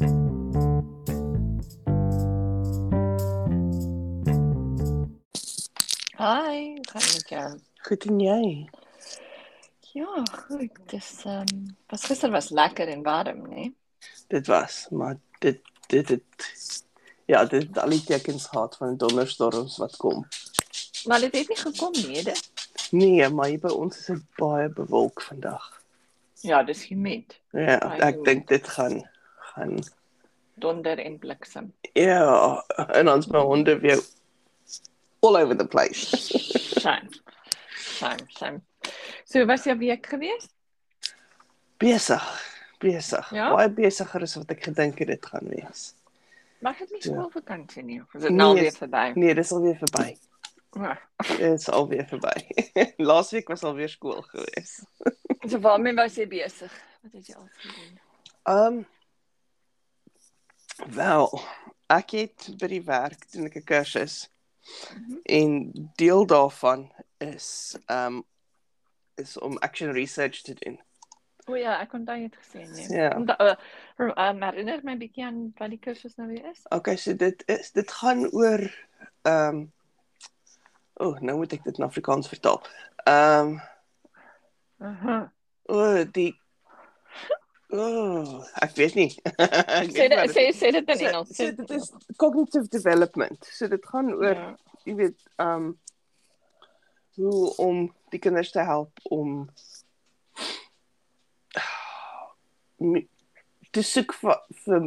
Hi, hoe gaan dit met jou? Goed en jy? Ja, goed. Ehm um, was gister was lekker en warm, né? Dit was, maar dit dit het ja, dit het al die tekens gehad van donderstorms wat kom. Maar dit het nie gekom nie, dit. Nee, maar hier by ons is dit baie bewolk vandag. Ja, dis humid. Ja, ek goed. dink dit gaan gaan Donder en bliksem. ja, en ons my honde weer all over the place. Shame. Shame, shame. So was jy week gewees? Besig, besig. Ja? Baie besiger as wat ek gedink het dit gaan wees. Maar het nie Ja. skoolvakansie nie. of Is dit nou Nee, weer verby? Nee, dis alweer verby. Ja. Dit is alweer verby. Laasweek was alweer skool gewees. So waarmee was jy besig? Wat het jy al gedoen? Ehm um, wel, ek het by die werk doen ek 'n kursus. Mhm. En deel daarvan is um, is om action research te doen. O ja, ek jy het gesê nee. Ja. Onthou, uh, uh, uh, herinner my bietjie aan wat die kursus nou weer is. Okay, so dit is dit gaan oor ehm um, O, oh, nou moet ek dit in Afrikaans vertaal. Ehm um, Aha. o, oh, die oh, ek weet nie. ek Sê dit sê sê dit in So- Engels. So dit is cognitive development. So dit gaan oor Ja. jy weet, ehm um, hoe om die kinders te help om te soek vir, vir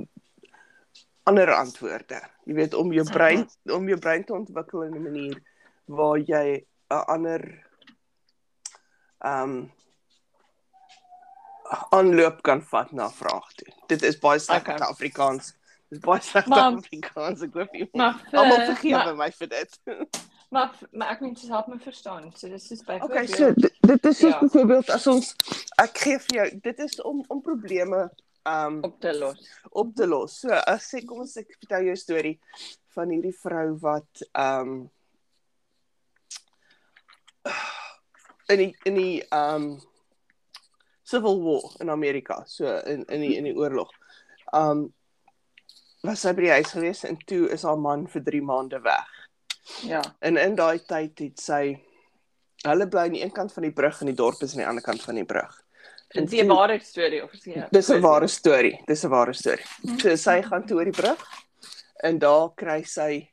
ander antwoorde. Jy weet om jou brein om jou brein te ontwikkel in 'n manier waar jy 'n ander ehm um, aanloop kan vat na 'n vraag toe. Dit is baie sleg Okay. okay. Afrikaans. Dit is baie sleg Afrikaans. Ek hoop jy almal vergewe my vir dit. maar maar ek moet dit help my verstaan. So dis is Okay, byvoorbeeld so dit, dit is soos Ja. byvoorbeeld as ons ek gee vir jou dit is om om probleme um op te los. op te los. So as sê kom ons ek vertel jou 'n storie van hierdie vrou wat um in die in die um Civil War in Amerika, so in in die in die oorlog. Um was sy by die huis gewees en toe is haar man vir 3 maande weg. Ja. En in daai tyd het sy hulle bly aan die een kant van die brug en die dorp is aan die ander kant van die brug. En dis 'n ware storie of is dit? Dis 'n ware storie. Dis 'n ware storie. So sy gaan toe oor die brug en daar kry sy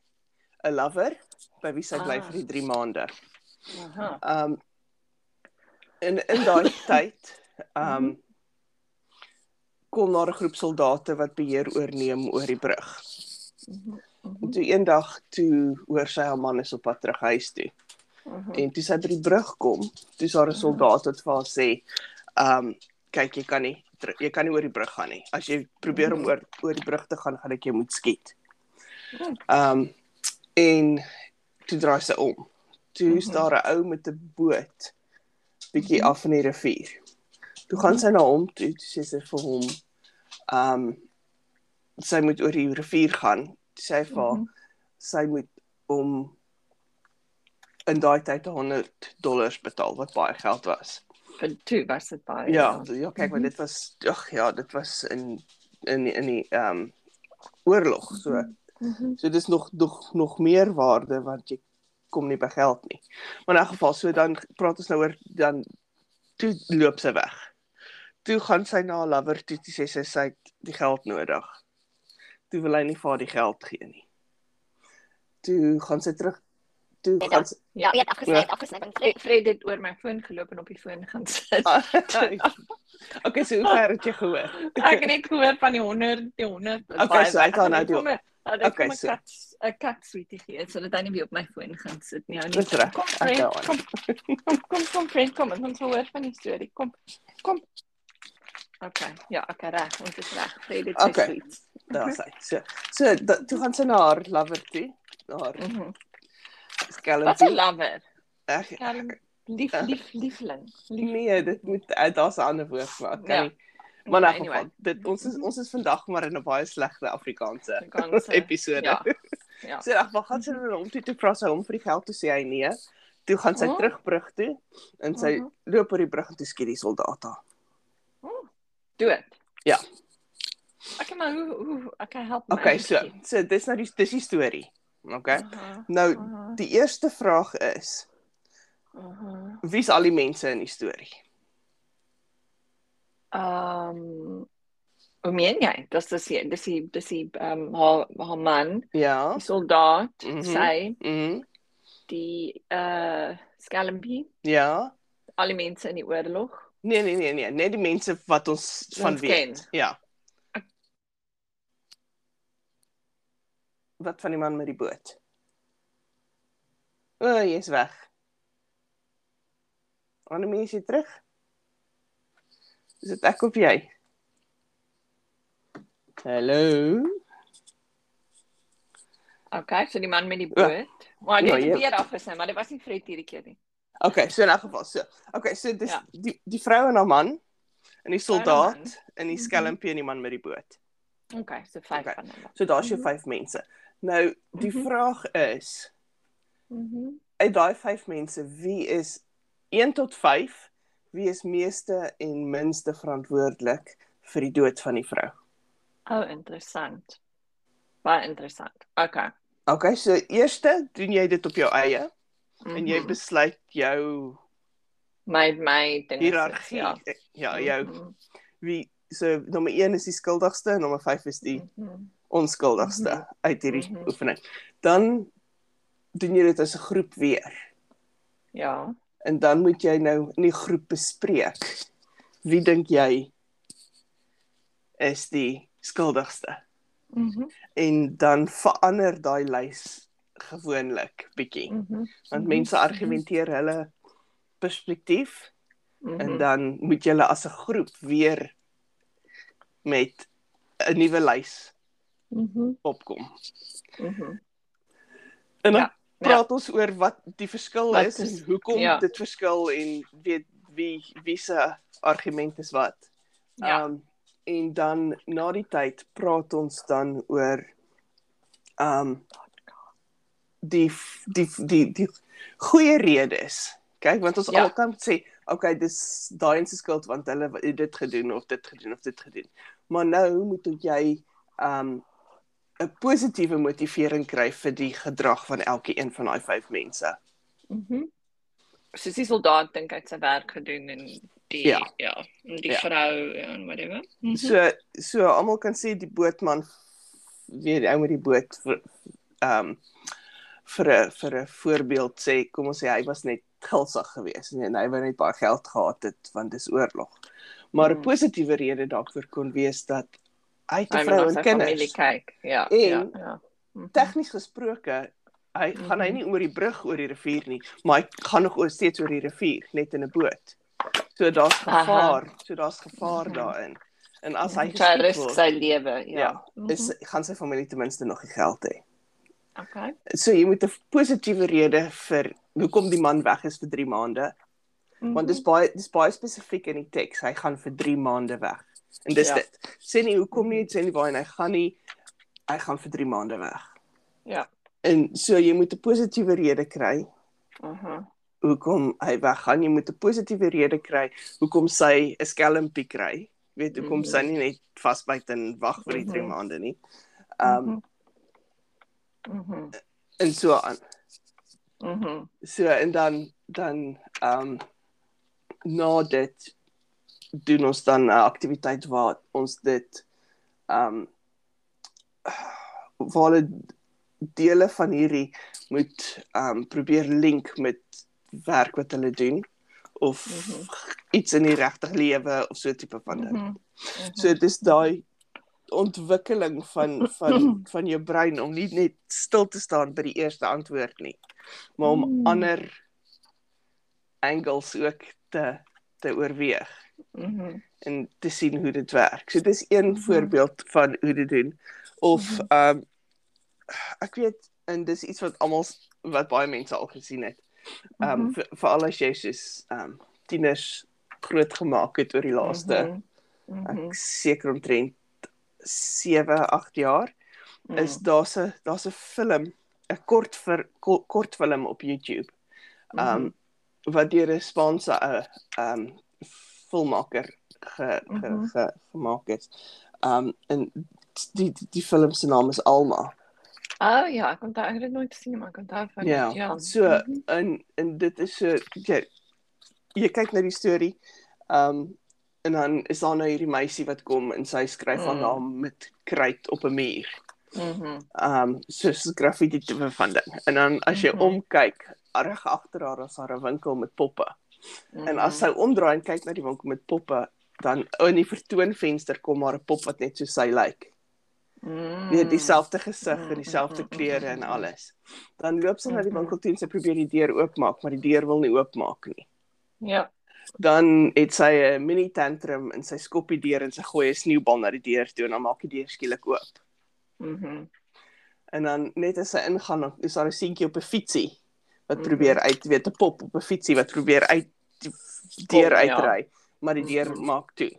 'n lover by wie sy bly Ah. vir die 3 maande. Aha. Um en in daai tyd um Mhm. kom daar 'n groep soldate wat beheer oorneem oor die brug. Mhm, En mhm, toe eendag toe hoor sy haar man is op pad terug huis toe. mhm. En toe sy by die brug kom, toe is daar 'n soldaat wat vir haar sê, "Um kyk, jy kan nie jy kan nie oor die brug gaan nie. As jy probeer om oor oor die brug te gaan, gaan ek jou moet skiet." Hmm. Um en toe draai sy om. Toe Mhm. is daar 'n ou met 'n boot bietjie Mhm. af in die rivier. Toe gaan sy na hom toe, toe sê sy vir hom, um sy moet oor die rivier gaan. Toe sê hy vir haar, Mhm. sy moet om in daai tyd 100 dollars betaal wat baie geld was. Vir toe was dit baie. Ja, ja kyk maar Mhm. dit was ag ja, dit was in in in die ehm um, oorlog. So Mhm. so dis nog nog nog meer waarde want jy kom nie by geld nie. Maar in 'n geval so dan praat ons nou oor dan toe loop sy weg. Toe gaan sy na haar lover toe, toe sê sy sy het die geld nodig. Toe wil hy nie vir haar die geld gee nie. Toe gaan sy terug. Toe Ja. gaan sy Ja, het afgesny, Ja. ja. afgesny. Fred, Fred het oor my foon geloop en op die foon gaan sit. Okay, so hoe ver het jy gehoor? Ek het net gehoor van die 100, die 100. Okay, so het haar nou Kom, Hulle het Okay, so- 'n kat sweetie gee sodat hy nie weer op my foon gaan sit nie. Ou nie. Dis reg. Kom, Ek Fred, hou aan. kom, kom, kom, kom, Fred, kom, ons wil hoor van die storie. Kom, kom. Okay, ja, okay, reg, ons is reg. Het sy Okay. sweets. Daar sy. So, so da, toe gaan sy na haar lover toe, haar Mhm. skelm Wat 'n lover. Ag, lief, lief, liefling. lief. nee, dit moet uh, daar's 'n ander woord ek kan Ja. Maar Okay, elk geval, dit ons is ons is vandag maar in 'n baie slegte Afrikaanse Afrikaanse, episode. Ja. Ja. So ag, wat gaan sy nou om toe toe vra sy hom vir die geld toe sê hy nee. Toe gaan sy Oh. terug brug toe en sy Mhm. loop oor die brug en toe skiet die soldaat haar. Dood. Okay, maar hoe hoe okay, help my. Okay, so so dis nou die dis die storie. Okay. Aha, Nou aha, die eerste vraag is aha. wie's al die mense in die storie? Ehm Hoe meen jy? Dis dis die- dis die dis die ehm haar haar man, Ja. die soldaat, Mhm. sy, Mhm. die uh skelmpie, Ja. al die mense in die oorlog. Nee nee nee nee, net die mense wat ons van Ons weet. ken. Ja. Wat van die man met die boot? O, oh, jy's weg. Annelie, is jy terug? Is dit ek of jy? Hallo. Okay, so die man met die boot. Maar dit het weer afgesny, maar dit was nie Fred hierdie keer nie. Okay, so in 'n geval, so. Okay, so dis Ja. die die vrou en haar man en die soldaat en die Mhm. skelmpie en die man met die boot. Okay, so vyf Okay. van hulle. So daar's jou Mhm. vyf mense. Nou, die Mhm. vraag is Mhm. uit daai vyf mense, wie is 1 tot 5, wie is meeste en minste verantwoordelik vir die dood van die vrou? Oh, interessant. Baie interessant. Okay. Okay, so eerste doen jy dit op jou eie en jy Mhm. besluit jou my my ding is dit, hiërargie. Ja. Ja, jou Mhm. wie so nommer 1 is die skuldigste en nommer 5 is die Mhm. onskuldigste Mhm. uit hierdie Mhm. oefening. Dan doen jy dit as 'n groep weer. Ja. En dan moet jy nou in die groep bespreek. Wie dink jy is die skuldigste? Mhm. En dan verander daai lys gewoonlik bietjie. Mhm. Want Mhm. mense argumenteer hulle perspektief Mhm. en dan moet julle as 'n groep weer met 'n nuwe lys Mhm. opkom. Mhm. En dan Ja, praat ons oor wat die verskil Wat is, is- en hoekom ja. dit verskil en weet wie wie se argument is wat. Ja. Um en dan na die tyd praat ons dan oor um die die die die goeie redes. Kyk, want ons Ja. al kan sê, okay, dis daai se skuld want hulle het dit gedoen of dit gedoen of dit gedoen. Maar nou moet jy um 'n positiewe motivering kry vir die gedrag van elke een van daai vyf mense. Mhm. Soos die soldaat dink hy het sy werk gedoen en die Ja. ja, die Ja. vrou en whatever. Mhm. So so almal kan sê die bootman weer ou met die boot ehm vir 'n vir 'n voorbeeld sê kom ons sê hy was net gulsig geweest en hy wou net baie geld gehad het want dis oorlog. Maar 'n Mm. positiewe rede daarvoor kon wees dat hy Hy vrou en kinders. kyk. Ja. En ja, ja. Mhm. Tegnies gesproke hy gaan hy Mhm. nie oor die brug oor die rivier nie, maar hy gaan nog oor steeds oor die rivier net in 'n boot. So daar's Aha. gevaar, so daar's gevaar Mhm. daarin. En as hy Mhm. sy geskiet word, sy lewe, ja. Ja, Mhm. is gaan sy familie ten minste nog die geld hê. Okay. So jy moet 'n positiewe rede vir hoekom die man weg is vir 3 maande, want dis baie dis baie spesifiek in die teks. Hy gaan vir 3 maande weg. En dis Ja. dit. Sê nie hoekom nie, sê nie waar en hy gaan nie. Hy gaan vir 3 maande weg. Ja. En so jy moet 'n positiewe rede kry Mhm. hoekom hy weggaan. Jy moet 'n positiewe rede kry hoekom sy 'n skelmpie kry. Weet hoekom sy nie net vasbyt en wag vir die 3 Mhm. maande nie. Um Mhm. en so aan. Mhm. So en dan dan ehm um, na dit doen ons dan 'n aktiwiteit waar ons dit ehm um, waar hulle dele van hierdie moet ehm um, probeer link met werk wat hulle doen of Mhm. iets in die regte lewe of so tipe van ding. Mhm. So dis daai ontwikkeling van van van jou brein om nie net stil te staan by die eerste antwoord nie, maar om Mm. ander angles ook te te oorweeg Mhm. en te sien hoe dit werk. So dis een Mhm. voorbeeld van hoe dit doen of Mhm. ehm um, ek weet en dis iets wat almal wat baie mense al gesien het. Ehm um, Mhm. vir veral as jy soos ehm um, tieners groot gemaak het oor die laaste Mhm. Mhm. ek seker omtrent 7, 8 jaar is daar's 'n daar's 'n film, 'n kort vir ko- kort film op YouTube. Um Mhm. wat deur 'n Spaanse uh, um filmmaker ge, ge, Mhm. ge, gemaak is. Um en die die, die film se naam is Alma. Oh ja, ek ek het dit nooit gesien maar ek onthou van Ja. ja. So Mhm. en en dit is so jy jy kyk na die storie. Um en dan is daar nou hierdie meisie wat kom en sy skryf haar Mm. naam met kruit op 'n muur. Mhm. um soos graffiti tipe van ding. En dan as jy Mhm. omkyk, reg agter haar is daar 'n winkel met poppe. Mhm. En as sy omdraai en kyk na die winkel met poppe, dan in die vertoonvenster kom maar 'n pop wat net so sy lyk. mm. Weer dieselfde gesig Mm, en dieselfde mm, klere mm, en mm. alles. Dan loop sy na die winkel toe en sy probeer die deur oopmaak, maar die deur wil nie oopmaak nie. Ja. Dan het sy 'n mini tantrum en sy skop die deur en sy gooi 'n sneeubal na die deur toe en dan maak die deur skielik oop. Mhm. En dan net as sy ingaan, is daar 'n seentjie op 'n fietsie wat Mhm. probeer uit weet 'n pop op 'n fietsie wat probeer uit die deur Kom, ja. uitry, maar die deur Mhm. maak toe.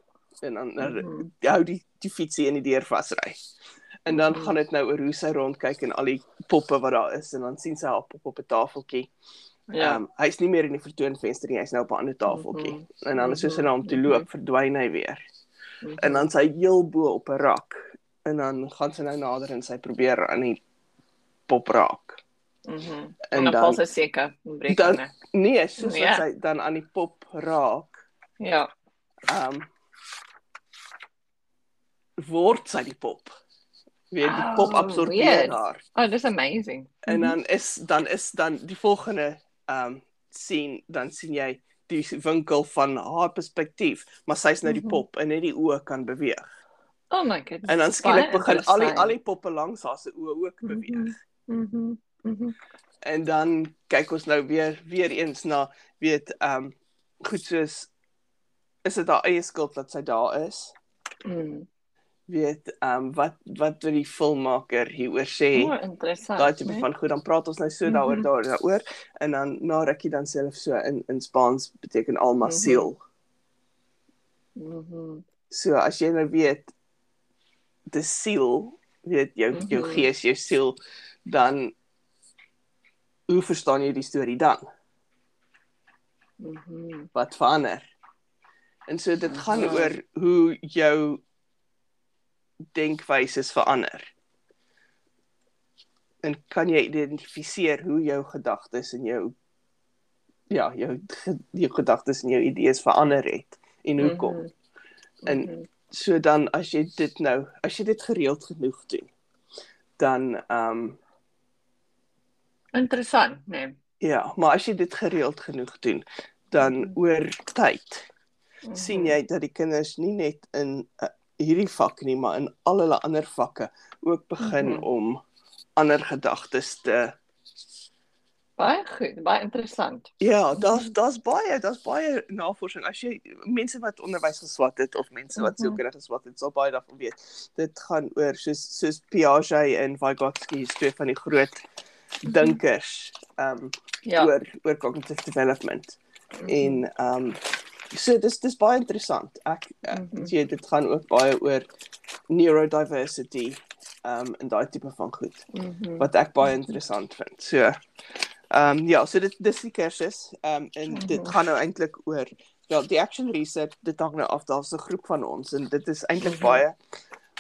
En dan dan Mhm. hou die die fietsie in die deur vasry. En dan Mhm. gaan dit nou oor hoe sy rondkyk en al die poppe wat daar is en dan sien sy haar pop op 'n tafeltjie. Ja. Ehm hy's nie meer in die vertoonvenster nie, hy's nou op 'n ander tafeltjie. Mhm. En dan as sy na hom toe Mhm. loop, verdwyn hy weer. Mhm. En dan sy heel bo op 'n rak. En dan gaan sy nou nader en sy probeer aan die pop raak. Mhm. En En dan val sy seker breek Dan- dan, Nee, soos Ja. wat sy dan aan die pop raak, Ja. ehm um, word sy die pop. Weet die Oh, pop absorbeer weird. haar. Oh, dis amazing. En dan is dan is dan die volgende ehm um, sien dan sien jy die winkel van haar perspektief, maar sy's nou die Mhm. pop en net die oë kan beweeg. Oh my goodness. En dan skielik begin al die al die poppe langs haar se oë ook beweeg. Mhm. Mhm. En dan kyk ons nou weer weer eens na weet ehm um, goed soos is dit haar eie skuld dat sy daar is? Mhm. Weet ehm um, wat wat wil die filmmaker hieroor sê? Oh, interessant. Daai tipe nee? van goed, dan praat ons nou so daaroor Mhm. daar daaroor en dan na rukkie dan self so in in Spaans beteken alma Mhm. siel. Mhm. So as jy nou weet die siel, weet jou jou Mhm. gees, jou siel, dan hoe verstaan jy die storie dan? Mhm. wat verander. En so dit gaan Mhm. oor hoe jou denkwyses verander. En kan jy identifiseer hoe jou gedagtes en jou ja, jou jou gedagtes en jou idees verander het en hoekom. Mhm. En Mhm. So dan as jy dit nou, as jy dit gereeld genoeg doen, dan ehm um, Interessant, nee. ja, maar as jy dit gereeld genoeg doen, dan Mhm. oor tyd Mhm. sien jy dat die kinders nie net in uh, hierdie vak nie, maar in al hulle ander vakke ook begin Mhm. om ander gedagtes te baie goed, baie interessant. Ja, daar's daar's baie, daar's baie navorsing. As jy mense wat onderwys geswat het of mense wat Mhm. sielkunde geswat het, sal baie daarvan weet. Dit gaan oor soos soos Piaget en Vygotsky, twee van die groot dinkers, ehm um, Ja. oor oor cognitive development. Mhm. En ehm um, so dis dis baie interessant. Ek mm -hmm. dit gaan ook baie oor neurodiversity ehm um, en daai tipe van goed Mhm. wat ek baie interessant vind. So ehm um, ja, so dit dis die kursus ehm um, en dit Mhm. gaan nou eintlik oor wel die action research dit hang nou af daar's 'n groep van ons en dit is eintlik Mhm. baie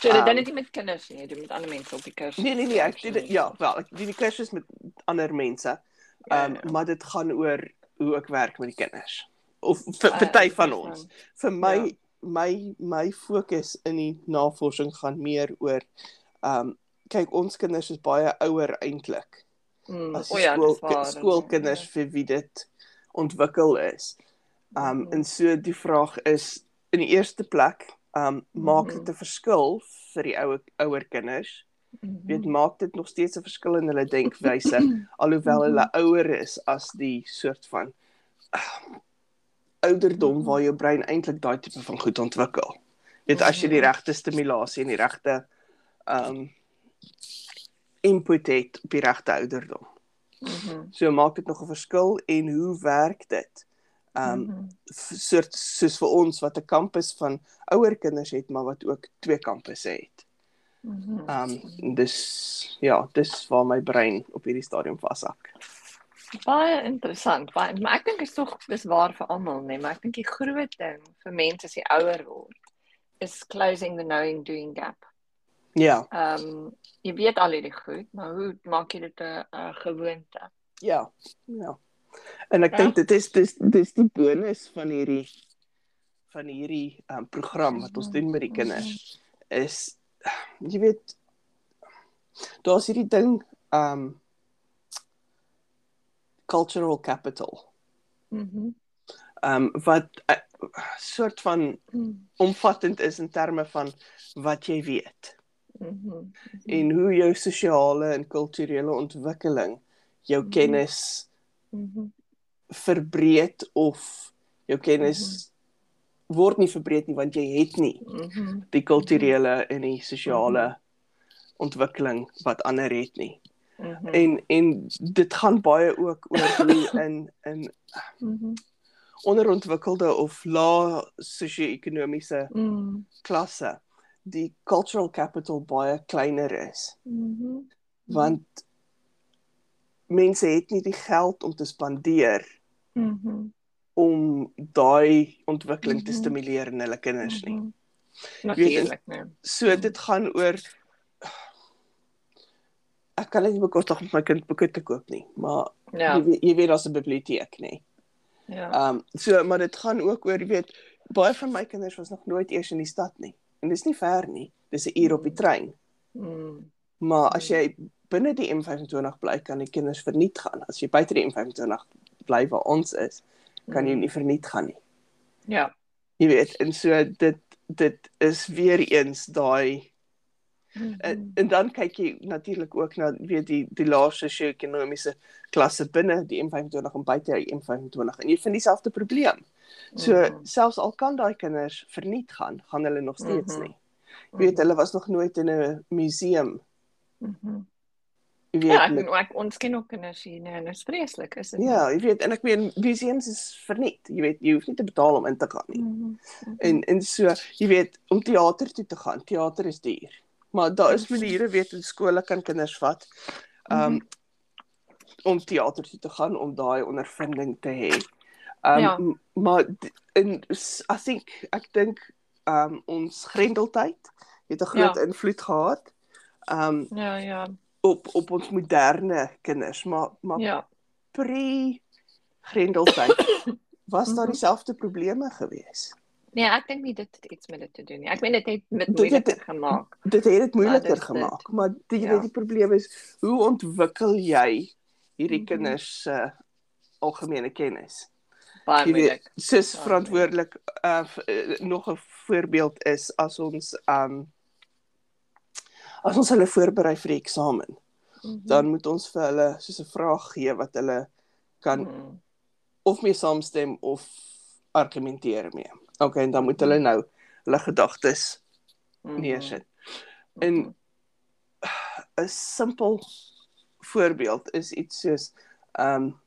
So dit Ehm, dan net nie met kinders nie, jy doen met ander mense op die kursus. Nee nee nee, ek doen dit ja, wel, ek doen die kursus met ander mense. Ja, Ehm ja. um, maar dit gaan oor hoe ek werk met die kinders. Of vir Ah, party van ons. Vir my Ja. my my fokus in die navorsing gaan meer oor ehm um, kyk ons kinders is baie ouer eintlik Mm. as O ja, skool waar. skoolkinders vir wie dit ontwikkel is. Ehm um, Mhm. en so die vraag is in die eerste plek ehm um, maak Mhm. dit 'n verskil vir die ouer ouer kinders? Mhm. weet maak dit nog steeds 'n verskil in hulle denkwyse alhoewel hulle ouer is as die soort van uh, ouderdom Mhm. waar jou brein eintlik daai tipe van goed ontwikkel. Weet as jy die Mhm. regte stimulasie en die regte ehm um, input het op die regte ouderdom. Mhm. So maak dit nog 'n verskil en hoe werk dit? Ehm um, Mhm. soort soos vir ons wat 'n kampus van ouer kinders het maar wat ook twee kampusse het. Mhm. Ehm um, dis ja, dis waar my brein op hierdie stadium vashak. Baie interessant. Baie, maar ek dink is tog dis waar vir almal, nee, maar ek dink die groot ding vir mense as jy ouer word is closing the knowing doing gap. Ja, Ehm um, jy weet al hierdie goed, maar hoe maak jy dit 'n 'n gewoonte? ja, ja. En ek Ja. dink dit is dis dis die bonus van hierdie van hierdie um, program wat ons doen met die kinders is jy weet daar's hierdie ding um cultural capital Mhm. um wat 'n soort van Mhm. omvattend is in terme van wat jy weet Mhm. en hoe jou sosiale en kulturele ontwikkeling jou Mhm. kennis Mhm. verbreed of jou kennis word nie verbreed nie want jy het nie Mhm. die kulturele en die sosiale ontwikkeling wat ander het nie. Mhm. En en dit gaan baie ook oor hoe in in Mhm. onderontwikkelde of lae sosio-ekonomiese Mhm. klasse die cultural capital baie kleiner is Mhm. want mense het nie die geld om te spandeer Mhm. om daai ontwikkeling te Mhm. stimuleer in hulle kinders nie. Mhm. Natuurlik, nee. So dit gaan oor ek kan net nie bekostig om my kind boeke te koop nie, maar Ja, jy weet jy weet daar's 'n biblioteek nê. ja. Ehm um, so maar dit gaan ook oor jy weet baie van my kinders was nog nooit eers in die stad nie. En dis nie ver nie. Dis 'n uur op die trein. Mm. Maar as jy binne die M25 bly, kan die kinders verniet gaan. As jy buite die M25 bly waar ons is, kan jy Mm. nie verniet gaan nie. Ja. Jy weet, en so dit dit is weer eens daai En, Mhm. en dan kyk jy natuurlik ook na weet die die lae sosio-ekonomiese klasse binne die M25 en buite die M25 en jy vind dieselfde probleem. So Mhm. selfs al kan daai kinders verniet gaan, gaan hulle nog steeds Mhm. nie. Jy weet hulle was nog nooit in 'n museum. Mhm. Jy weet Ja, ek, met, ek, ons ken ook kinders hier nee, en dit is vreeslik, is dit? ja, jy weet en ek meen museums is verniet. Jy weet jy hoef nie te betaal om in te gaan nie. Mhm. Mhm. En en so, jy weet, om teater toe te gaan, teater is duur. Maar daar is maniere weet in skole kan kinders vat um Mhm. om teater toe te gaan om daai ondervinding te hê. Um Ja. maar in I think ek dink um ons grendeltyd het 'n groot Ja. invloed gehad um Ja, ja. op op ons moderne kinders, maar maar Ja. pre grendeltyd was daar dieselfde probleme gewees. Nee, ek dink nie dit het iets met dit te doen nie. Ek meen dit het met Dit het- moeiliker gemaak. dit het dit moeiliker dit. gemaak maar die Ja. die probleem is hoe ontwikkel jy hierdie Mhm. kinders se uh, algemene kennis Baie moeilik. Baie verantwoordelik uh, uh, nog 'n voorbeeld is as ons um as ons hulle voorberei vir die eksamen Mhm. dan moet ons vir hulle soos 'n vraag gee wat hulle kan Mhm. of mee saamstem of argumenteer mee. Okay, en dan moet hulle nou hulle gedagtes Mhm. neersit. Mhm. En 'n simpel voorbeeld is iets soos ehm um,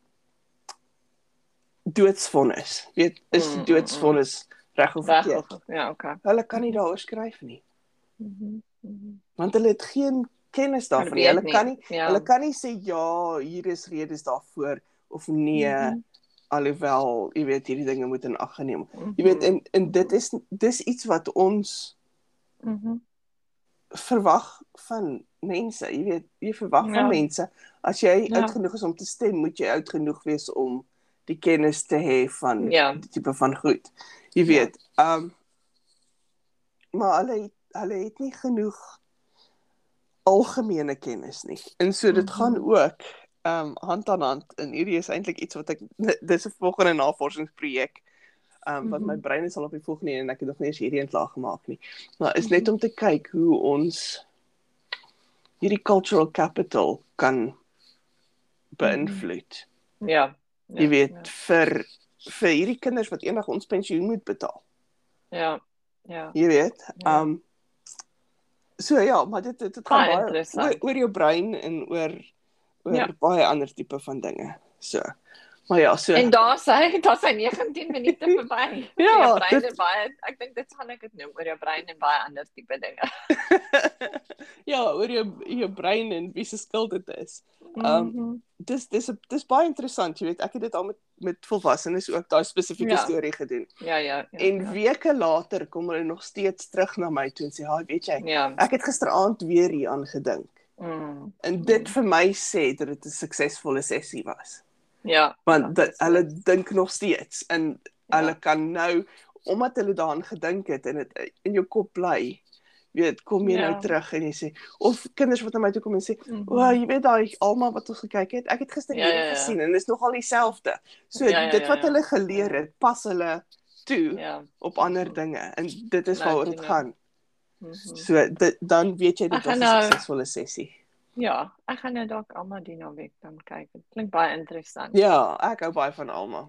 doodsvonnis. Weet, is Mm, mm, doodsvonnis reg of verkeerd? ja, okay. Hulle kan nie daaroor skryf nie, Mhm. Mhm. want hulle het geen kennis daarvan nie. Hulle kan nie Ja. hulle kan nie sê ja, hier is redes daarvoor of nee, Mhm. Alhoewel jy weet hierdie dinge moet in ag geneem. Mhm. Jy weet en en dit is dis iets wat ons Mhm. verwag van mense. Jy weet, jy verwag Ja. van mense as jy Ja. oud genoeg is om te stem, moet jy oud genoeg wees om die kennis te hê van Ja. die tipe van goed. Jy weet, ehm um, maar hulle het, hulle het nie genoeg algemene kennis nie. En so dit Mhm. gaan ook ehm um, hand aan hand en hierdie is eintlik iets wat ek dis 'n volgende navorsingsprojek ehm um, wat my Mhm. brein is al op die volgende en ek het nog nie eens hierdie een klaar gemaak nie. Maar is Mhm. net om te kyk hoe ons hierdie cultural capital kan beïnvloed. Ja. ja. Jy weet vir vir hierdie kinders wat eendag ons pensioen moet betaal. Ja. Ja. Jy weet. Ja. Um so ja, maar dit dit, dit Baie gaan baie interessant. oor, oor jou brein en oor oor Ja. baie ander tipe van dinge. So. Maar ja, so En daar sê daar sy 19 minute verby. Ja, jou brein dit- en baie ek dink dit gaan ek dit noem oor jou brein en baie ander tipe dinge. ja, oor jou jou brein en wie se skuld dit is. Ehm, Mhm. dis dis dis baie interessant, jy weet, ek het dit al met met volwassenes ook daai spesifieke Ja. storie gedoen. Ja, ja. ja En ja. weke later kom hulle nog steeds terug na my toe en sê, "Haai, weet jy, Ja. ek het gisteraand weer hier aan gedink." Mm. En dit vir my sê dat dit 'n suksesvolle sessie was. Ja. Want ja, dit dis hulle dit. dink nog steeds en Ja. hulle kan nou omdat hulle daaraan gedink het en dit in jou kop bly. Weet, kom jy Ja. nou terug en jy sê of kinders wat na my toe kom en sê, Mhm. "O, jy weet daai Alma wat ons gekyk het, ek het gister Ja, ja, ja. gesien en dit is nogal dieselfde." So Ja, ja, dit ja, wat ja. hulle geleer het, pas hulle toe Ja. op ander dinge en dit is Nou, waaroor dit gaan. Mhm. So dit dan weet jy dit was 'n nou- suksesvolle sessie. Ja, ek gaan nou dalk almal die naweek dan kyk. Dit klink baie interessant. Ja, ek hou baie van Alma.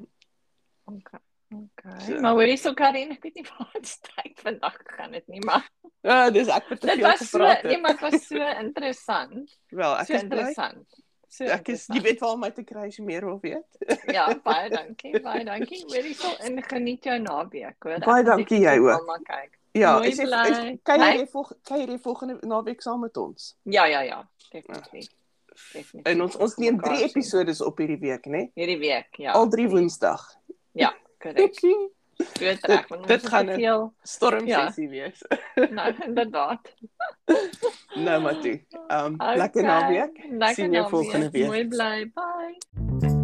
Okay. Okay. So. Maar hoorie so Karin, ek weet nie waar dit strek vandag gaan dit nie, maar Ja, dis ek het te dit veel was so, gepraat. nee, maar dit was so interessant. Wel, ek So is interessant. So Ek is jy weet waar om my te kry as jy meer wil weet. Ja, baie dankie, baie dankie. Hoorie so en geniet jou naweek, hoor. Baie dankie, jy ook. Almal kyk. Ja, Mooi is is- kyk Hè? jy volg kyk jy volgende naweek saam met ons. Ja, ja, ja, definitief. Definitief. En ons ons neem Mekaar 3 sien. episodes op hierdie week, né? hierdie week, ja. Al 3 Woensdag. Korrek. Dit reg, want dit gaan een- veel. Storm Ja. sessie wees. Nou, inderdaad. nou maar toe. Um Okay. lekker naweek. Sien jou volgende week. Mooi bly. Bye.